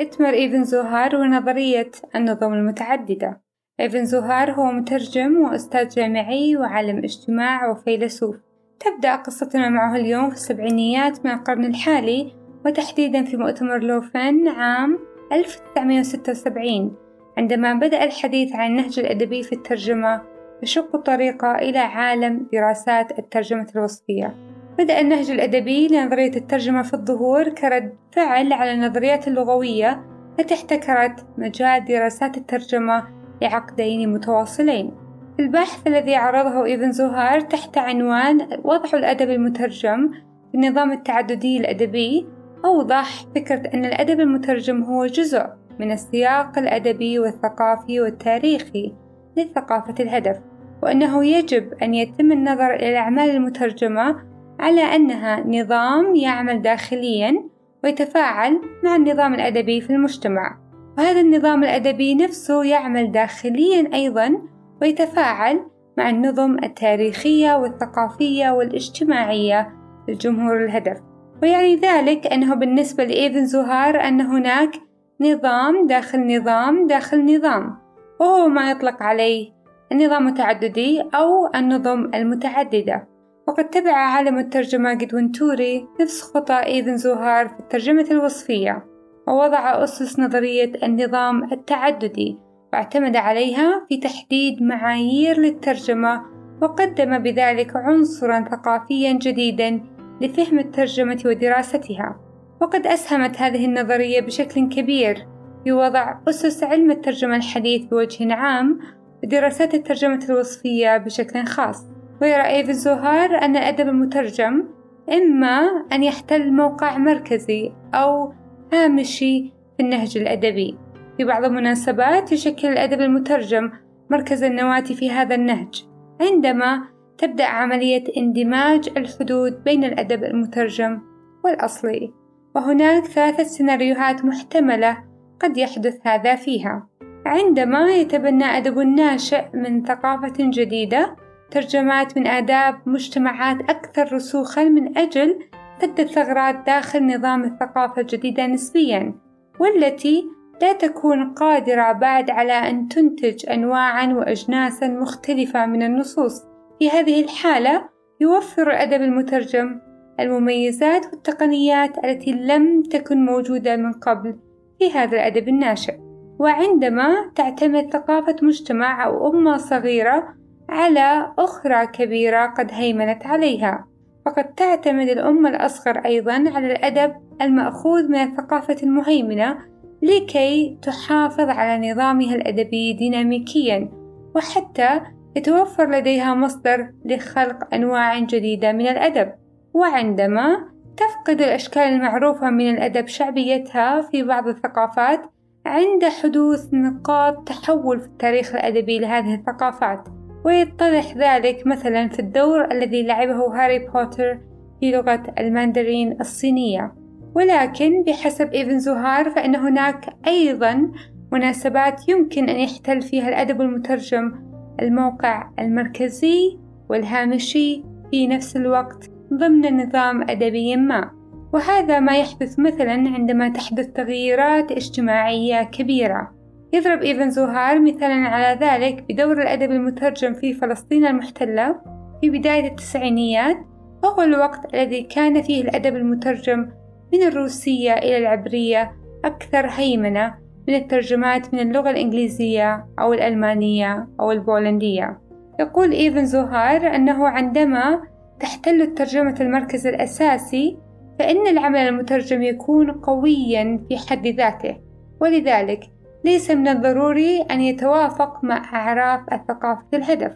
إتمر إيفن زوهار ونظرية النظم المتعددة. إيفن زوهار هو مترجم وأستاذ جامعي وعالم اجتماع وفيلسوف. تبدأ قصتنا معه اليوم في السبعينيات من القرن الحالي وتحديدا في مؤتمر لوفن عام 1976 عندما بدأ الحديث عن النهج الأدبي في الترجمة يشق الطريق إلى عالم دراسات الترجمة الوصفية. بدأ النهج الأدبي لنظرية الترجمة في الظهور كرد فعل على النظريات اللغوية التي احتكرت مجال دراسات الترجمة لعقدين متواصلين. البحث الذي عرضه إيفن زوهار تحت عنوان وضع الأدب المترجم في النظام التعددي الأدبي أوضح فكرة أن الأدب المترجم هو جزء من السياق الأدبي والثقافي والتاريخي لثقافة الهدف وأنه يجب أن يتم النظر إلى الأعمال المترجمة على أنها نظام يعمل داخليا ويتفاعل مع النظام الأدبي في المجتمع. وهذا النظام الأدبي نفسه يعمل داخليا أيضا ويتفاعل مع النظم التاريخية والثقافية والاجتماعية للجمهور الهدف. ويعني ذلك أنه بالنسبة لإيفن زوهار أن هناك نظام داخل نظام داخل نظام وهو ما يطلق عليه النظام التعددي أو النظم المتعددة. وقد تبع عالم الترجمة جدوين توري نفس خطى إيفن زوهار في الترجمة الوصفية ووضع أسس نظرية النظام التعددي واعتمد عليها في تحديد معايير للترجمة وقدم بذلك عنصرا ثقافيا جديدا لفهم الترجمة ودراستها. وقد أسهمت هذه النظرية بشكل كبير في وضع أسس علم الترجمة الحديث بوجه عام ودراسات الترجمة الوصفية بشكل خاص. ويرى إيف الزهار أن الأدب المترجم إما أن يحتل موقع مركزي أو هامشي في النهج الأدبي. في بعض المناسبات يشكل الأدب المترجم مركز النواة في هذا النهج عندما تبدأ عملية اندماج الحدود بين الأدب المترجم والأصلي. وهناك ثلاثة سيناريوهات محتملة قد يحدث هذا فيها. عندما يتبنى أدب ناشئ من ثقافة جديدة ترجمات من آداب مجتمعات أكثر رسوخا من أجل سد الثغرات داخل نظام الثقافة الجديدة نسبيا والتي لا تكون قادرة بعد على أن تنتج أنواعا وأجناسا مختلفة من النصوص. في هذه الحالة يوفر الأدب المترجم المميزات والتقنيات التي لم تكن موجودة من قبل في هذا الأدب الناشئ. وعندما تعتمد ثقافة مجتمع أو أمة صغيرة على أخرى كبيرة قد هيمنت عليها فقد تعتمد الأمة الأصغر أيضا على الأدب المأخوذ من الثقافة المهيمنة لكي تحافظ على نظامها الأدبي ديناميكيا وحتى يتوفر لديها مصدر لخلق أنواع جديدة من الأدب. وعندما تفقد الأشكال المعروفة من الأدب شعبيتها في بعض الثقافات عند حدوث نقاط تحول في التاريخ الأدبي لهذه الثقافات. ويتضح ذلك مثلا في الدور الذي لعبه هاري بوتر في لغة الماندرين الصينية. ولكن بحسب إيفن زوهار فإن هناك أيضا مناسبات يمكن أن يحتل فيها الأدب المترجم الموقع المركزي والهامشي في نفس الوقت ضمن نظام أدبي ما. وهذا ما يحدث مثلا عندما تحدث تغييرات اجتماعية كبيرة. يضرب إيفن زوهار مثالا على ذلك بدور الأدب المترجم في فلسطين المحتلة في بداية التسعينيات وهو الوقت الذي كان فيه الأدب المترجم من الروسية إلى العبرية أكثر هيمنة من الترجمات من اللغة الإنجليزية أو الألمانية أو البولندية. يقول إيفن زوهار أنه عندما تحتل الترجمة المركز الأساسي فإن العمل المترجم يكون قويا في حد ذاته ولذلك ليس من الضروري أن يتوافق مع أعراف الثقافة الهدف.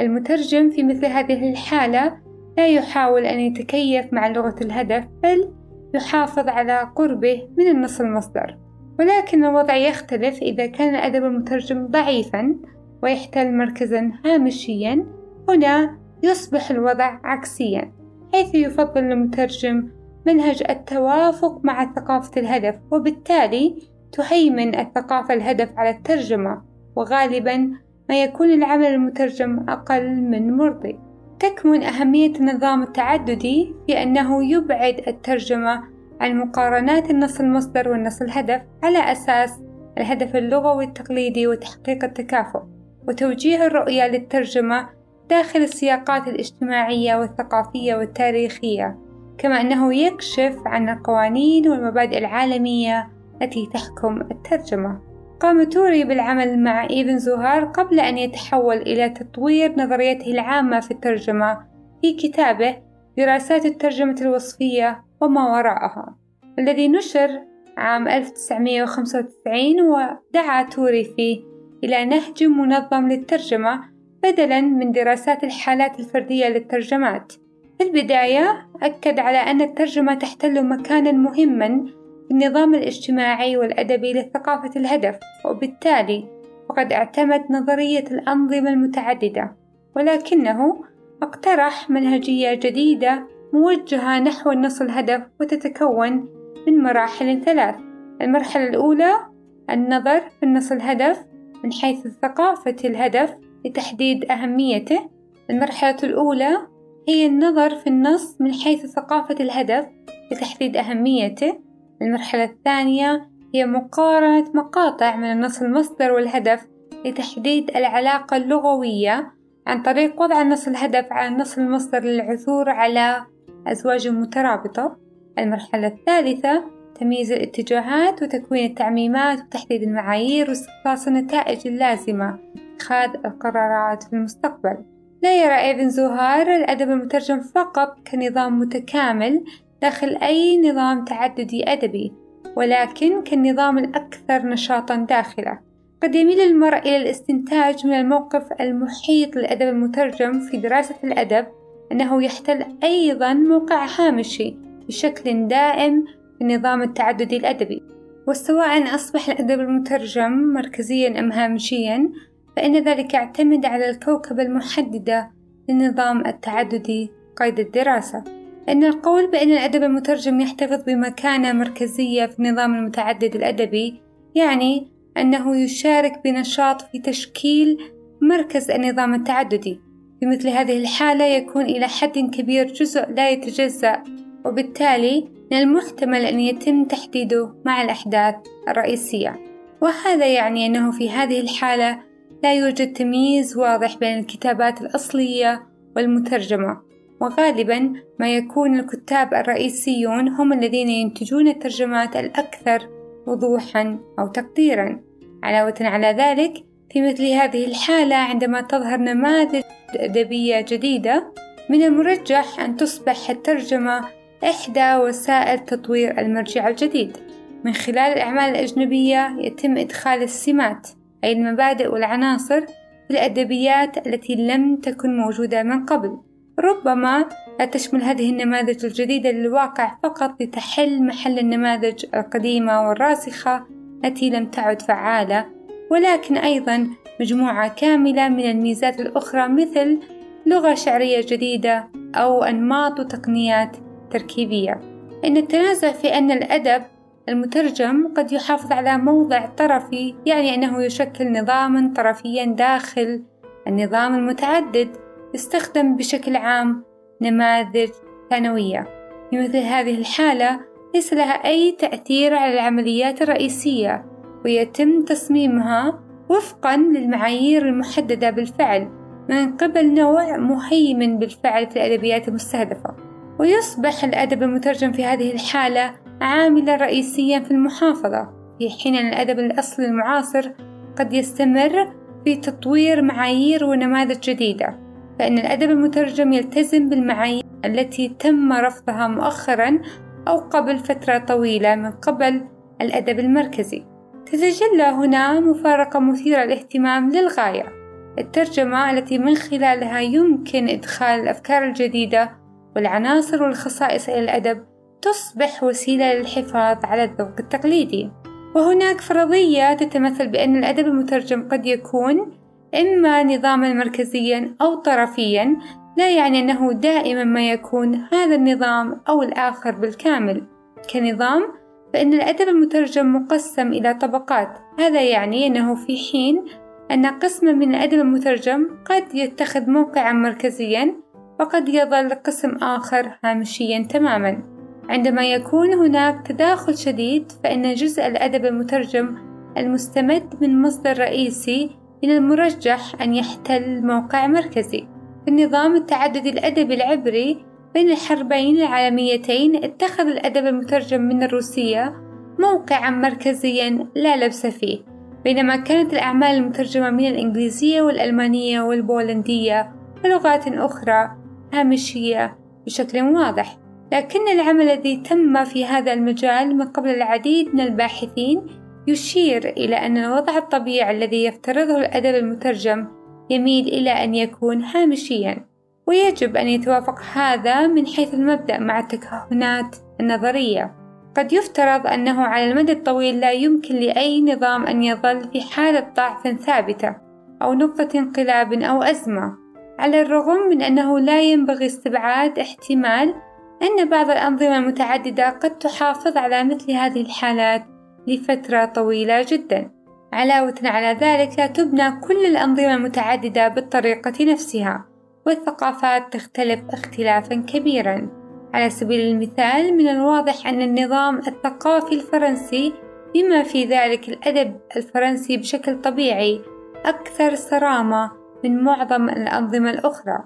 المترجم في مثل هذه الحالة لا يحاول أن يتكيف مع لغة الهدف بل يحافظ على قربه من النص المصدر. ولكن الوضع يختلف إذا كان الأدب المترجم ضعيفا ويحتل مركزا هامشيا. هنا يصبح الوضع عكسيا حيث يفضل المترجم منهج التوافق مع ثقافة الهدف وبالتالي تهيمن الثقافة الهدف على الترجمة وغالبا ما يكون العمل المترجم أقل من مرضي. تكمن أهمية النظام التعددي في أنه يبعد الترجمة عن مقارنات النص المصدر والنص الهدف على أساس الهدف اللغوي التقليدي وتحقيق التكافؤ وتوجيه الرؤية للترجمة داخل السياقات الاجتماعية والثقافية والتاريخية كما أنه يكشف عن القوانين والمبادئ العالمية التي تحكم الترجمة. قام توري بالعمل مع إيفن زوهار قبل أن يتحول إلى تطوير نظريته العامة في الترجمة في كتابه دراسات الترجمة الوصفية وما وراءها الذي نشر عام 1995 ودعا توري فيه إلى نهج منظم للترجمة بدلا من دراسات الحالات الفردية للترجمات. في البداية أكد على أن الترجمة تحتل مكانا مهما النظام الاجتماعي والأدبي لثقافة الهدف وبالتالي فقد اعتمد نظرية الأنظمة المتعددة ولكنه اقترح منهجية جديدة موجهة نحو النص الهدف وتتكون من مراحل ثلاث. المرحلة الأولى النظر في النص الهدف من حيث ثقافة الهدف لتحديد أهميته. المرحلة الأولى هي النظر في النص من حيث ثقافة الهدف لتحديد أهميته. المرحلة الثانية هي مقارنة مقاطع من النص المصدر والهدف لتحديد العلاقة اللغوية عن طريق وضع النص الهدف على النص المصدر للعثور على أزواج مترابطة. المرحلة الثالثة تمييز الاتجاهات وتكوين التعميمات وتحديد المعايير واستخلاص النتائج اللازمة. اتخاذ القرارات في المستقبل. لا يرى إيفن زوهار الأدب المترجم فقط كنظام متكامل داخل أي نظام تعددي أدبي ولكن كالنظام الأكثر نشاطا داخلة. قد يميل المرء إلى الاستنتاج من الموقف المحيط للأدب المترجم في دراسة الأدب أنه يحتل أيضا موقع هامشي بشكل دائم في النظام التعددي الأدبي. وسواء أصبح الأدب المترجم مركزيا أم هامشيا فإن ذلك يعتمد على الكوكبة المحددة للنظام التعددي قيد الدراسة. أن القول بأن الأدب المترجم يحتفظ بمكانة مركزية في النظام المتعدد الأدبي يعني أنه يشارك بنشاط في تشكيل مركز النظام التعددي. في مثل هذه الحالة يكون إلى حد كبير جزء لا يتجزأ وبالتالي من المحتمل أن يتم تحديده مع الأحداث الرئيسية. وهذا يعني أنه في هذه الحالة لا يوجد تمييز واضح بين الكتابات الأصلية والمترجمة. وغالبا ما يكون الكتاب الرئيسيون هم الذين ينتجون الترجمات الأكثر وضوحا أو تقديرا. علاوة على ذلك في مثل هذه الحالة عندما تظهر نماذج أدبية جديدة من المرجح أن تصبح الترجمة إحدى وسائل تطوير المرجع الجديد. من خلال الأعمال الأجنبية يتم إدخال السمات أي المبادئ والعناصر في الأدبيات التي لم تكن موجودة من قبل. ربما لا تشمل هذه النماذج الجديدة للواقع فقط لتحل محل النماذج القديمة والراسخة التي لم تعد فعالة ولكن أيضا مجموعة كاملة من الميزات الأخرى مثل لغة شعرية جديدة أو أنماط وتقنيات تركيبية. إن التنازع في أن الأدب المترجم قد يحافظ على موضع طرفي يعني أنه يشكل نظاما طرفيا داخل النظام المتعدد. يستخدم بشكل عام نماذج ثانوية. في مثل هذه الحالة ليس لها أي تأثير على العمليات الرئيسية ويتم تصميمها وفقا للمعايير المحددة بالفعل من قبل نوع مهيمن بالفعل في الأدبيات المستهدفة. ويصبح الأدب المترجم في هذه الحالة عاملا رئيسيا في المحافظة في حين أن الأدب الأصلي المعاصر قد يستمر في تطوير معايير ونماذج جديدة. فإن الأدب المترجم يلتزم بالمعايير التي تم رفضها مؤخرا أو قبل فترة طويلة من قبل الأدب المركزي. تتجلى هنا مفارقة مثيرة للاهتمام للغاية. الترجمة التي من خلالها يمكن إدخال الأفكار الجديدة والعناصر والخصائص إلى الأدب تصبح وسيلة للحفاظ على الذوق التقليدي. وهناك فرضية تتمثل بأن الأدب المترجم قد يكون إما نظاما مركزيا أو طرفيا لا يعني أنه دائما ما يكون هذا النظام أو الآخر بالكامل. كنظام فإن الأدب المترجم مقسم إلى طبقات. هذا يعني أنه في حين أن قسما من الأدب المترجم قد يتخذ موقعا مركزيا وقد يظل قسم آخر هامشيا تماما. عندما يكون هناك تداخل شديد فإن جزء الأدب المترجم المستمد من مصدر رئيسي من المرجح أن يحتل موقع مركزي. في النظام التعددي الأدبي العبري بين الحربين العالميتين اتخذ الأدب المترجم من الروسية موقعا مركزيا لا لبس فيه بينما كانت الأعمال المترجمة من الإنجليزية والألمانية والبولندية ولغات أخرى هامشية بشكل واضح. لكن العمل الذي تم في هذا المجال من قبل العديد من الباحثين يشير إلى أن الوضع الطبيعي الذي يفترضه الأدب المترجم يميل إلى أن يكون هامشيًا، ويجب أن يتوافق هذا من حيث المبدأ مع التكهنات النظرية. قد يفترض أنه على المدى الطويل لا يمكن لأي نظام أن يظل في حالة ضعف ثابتة أو نقطة انقلاب أو أزمة، على الرغم من أنه لا ينبغي استبعاد احتمال أن بعض الأنظمة المتعددة قد تحافظ على مثل هذه الحالات لفترة طويلة جدا. علاوة على ذلك تبنى كل الأنظمة المتعددة بالطريقة نفسها والثقافات تختلف اختلافا كبيرا. على سبيل المثال من الواضح أن النظام الثقافي الفرنسي بما في ذلك الأدب الفرنسي بشكل طبيعي أكثر صرامة من معظم الأنظمة الأخرى.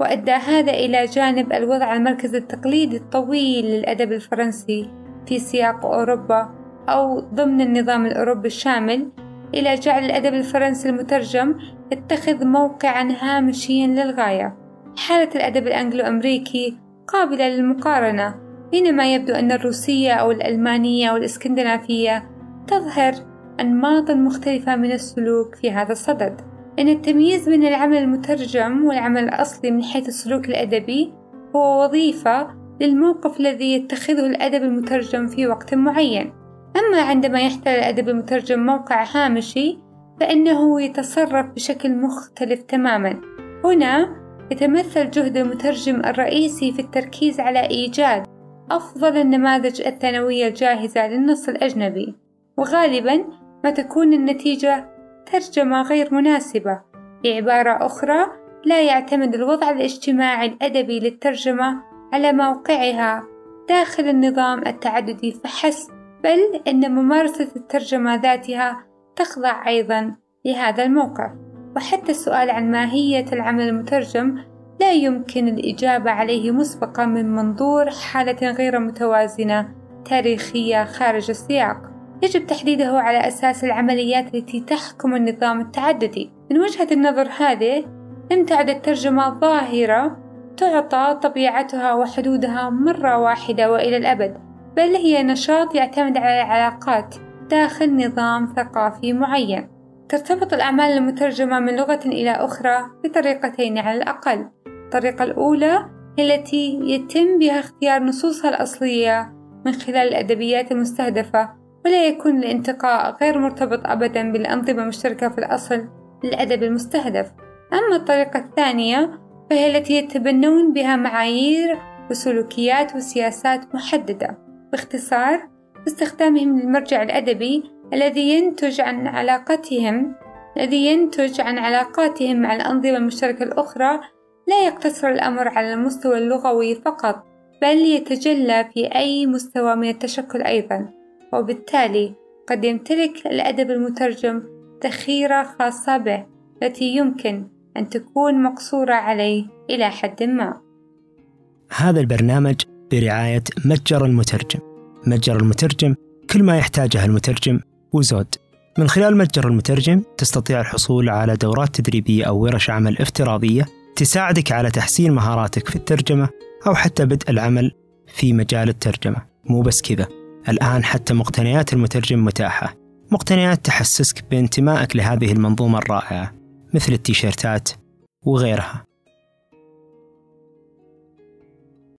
وأدى هذا إلى جانب الوضع المركزي التقليدي الطويل للأدب الفرنسي في سياق أوروبا أو ضمن النظام الأوروبي الشامل إلى جعل الأدب الفرنسي المترجم يتخذ موقعا هامشيا للغاية. حالة الأدب الأنجلو أمريكي قابلة للمقارنة بينما يبدو أن الروسية أو الألمانية أو الإسكندنافية تظهر أنماطا مختلفة من السلوك في هذا الصدد. إن التمييز بين العمل المترجم والعمل الأصلي من حيث السلوك الأدبي هو وظيفة للموقف الذي يتخذه الأدب المترجم في وقت معين. أما عندما يحتل الأدب المترجم موقع هامشي فإنه يتصرف بشكل مختلف تماما. هنا يتمثل جهد المترجم الرئيسي في التركيز على إيجاد أفضل النماذج الثانوية الجاهزة للنص الأجنبي. وغالبا ما تكون النتيجة ترجمة غير مناسبة. بعبارة أخرى لا يعتمد الوضع الاجتماعي الأدبي للترجمة على موقعها. داخل النظام التعددي فحسب بل إن ممارسة الترجمة ذاتها تخضع أيضا لهذا الموقف. وحتى السؤال عن ماهية العمل المترجم لا يمكن الإجابة عليه مسبقا من منظور حالة غير متوازنة تاريخية خارج السياق. يجب تحديده على أساس العمليات التي تحكم النظام التعددي. من وجهة النظر هذه لم تعد الترجمة ظاهرة تعطى طبيعتها وحدودها مرة واحدة وإلى الأبد. بل هي نشاط يعتمد على العلاقات داخل نظام ثقافي معين. ترتبط الأعمال المترجمة من لغة إلى أخرى بطريقتين على الأقل. الطريقة الأولى هي التي يتم بها اختيار نصوصها الأصلية من خلال الأدبيات المستهدفة ولا يكون الانتقاء غير مرتبط أبدا بالأنظمة المشتركة في الأصل للأدب المستهدف. أما الطريقة الثانية فهي التي يتبنون بها معايير وسلوكيات وسياسات محددة. باختصار باستخدامهم للمرجع الأدبي الذي ينتج عن علاقتهم الذي ينتج عن علاقاتهم مع الأنظمة المشتركة الأخرى لا يقتصر الأمر على المستوى اللغوي فقط بل يتجلى في أي مستوى من التشكل أيضا. وبالتالي قد يمتلك الأدب المترجم ذخيرة خاصة به التي يمكن أن تكون مقصورة عليه إلى حد ما. هذا البرنامج برعاية متجر المترجم. متجر المترجم كل ما يحتاجه المترجم وزود. من خلال متجر المترجم تستطيع الحصول على دورات تدريبية أو ورش عمل افتراضية تساعدك على تحسين مهاراتك في الترجمة أو حتى بدء العمل في مجال الترجمة. مو بس كذا الآن حتى مقتنيات المترجم متاحة. مقتنيات تحسسك بانتمائك لهذه المنظومة الرائعة مثل التيشيرتات وغيرها.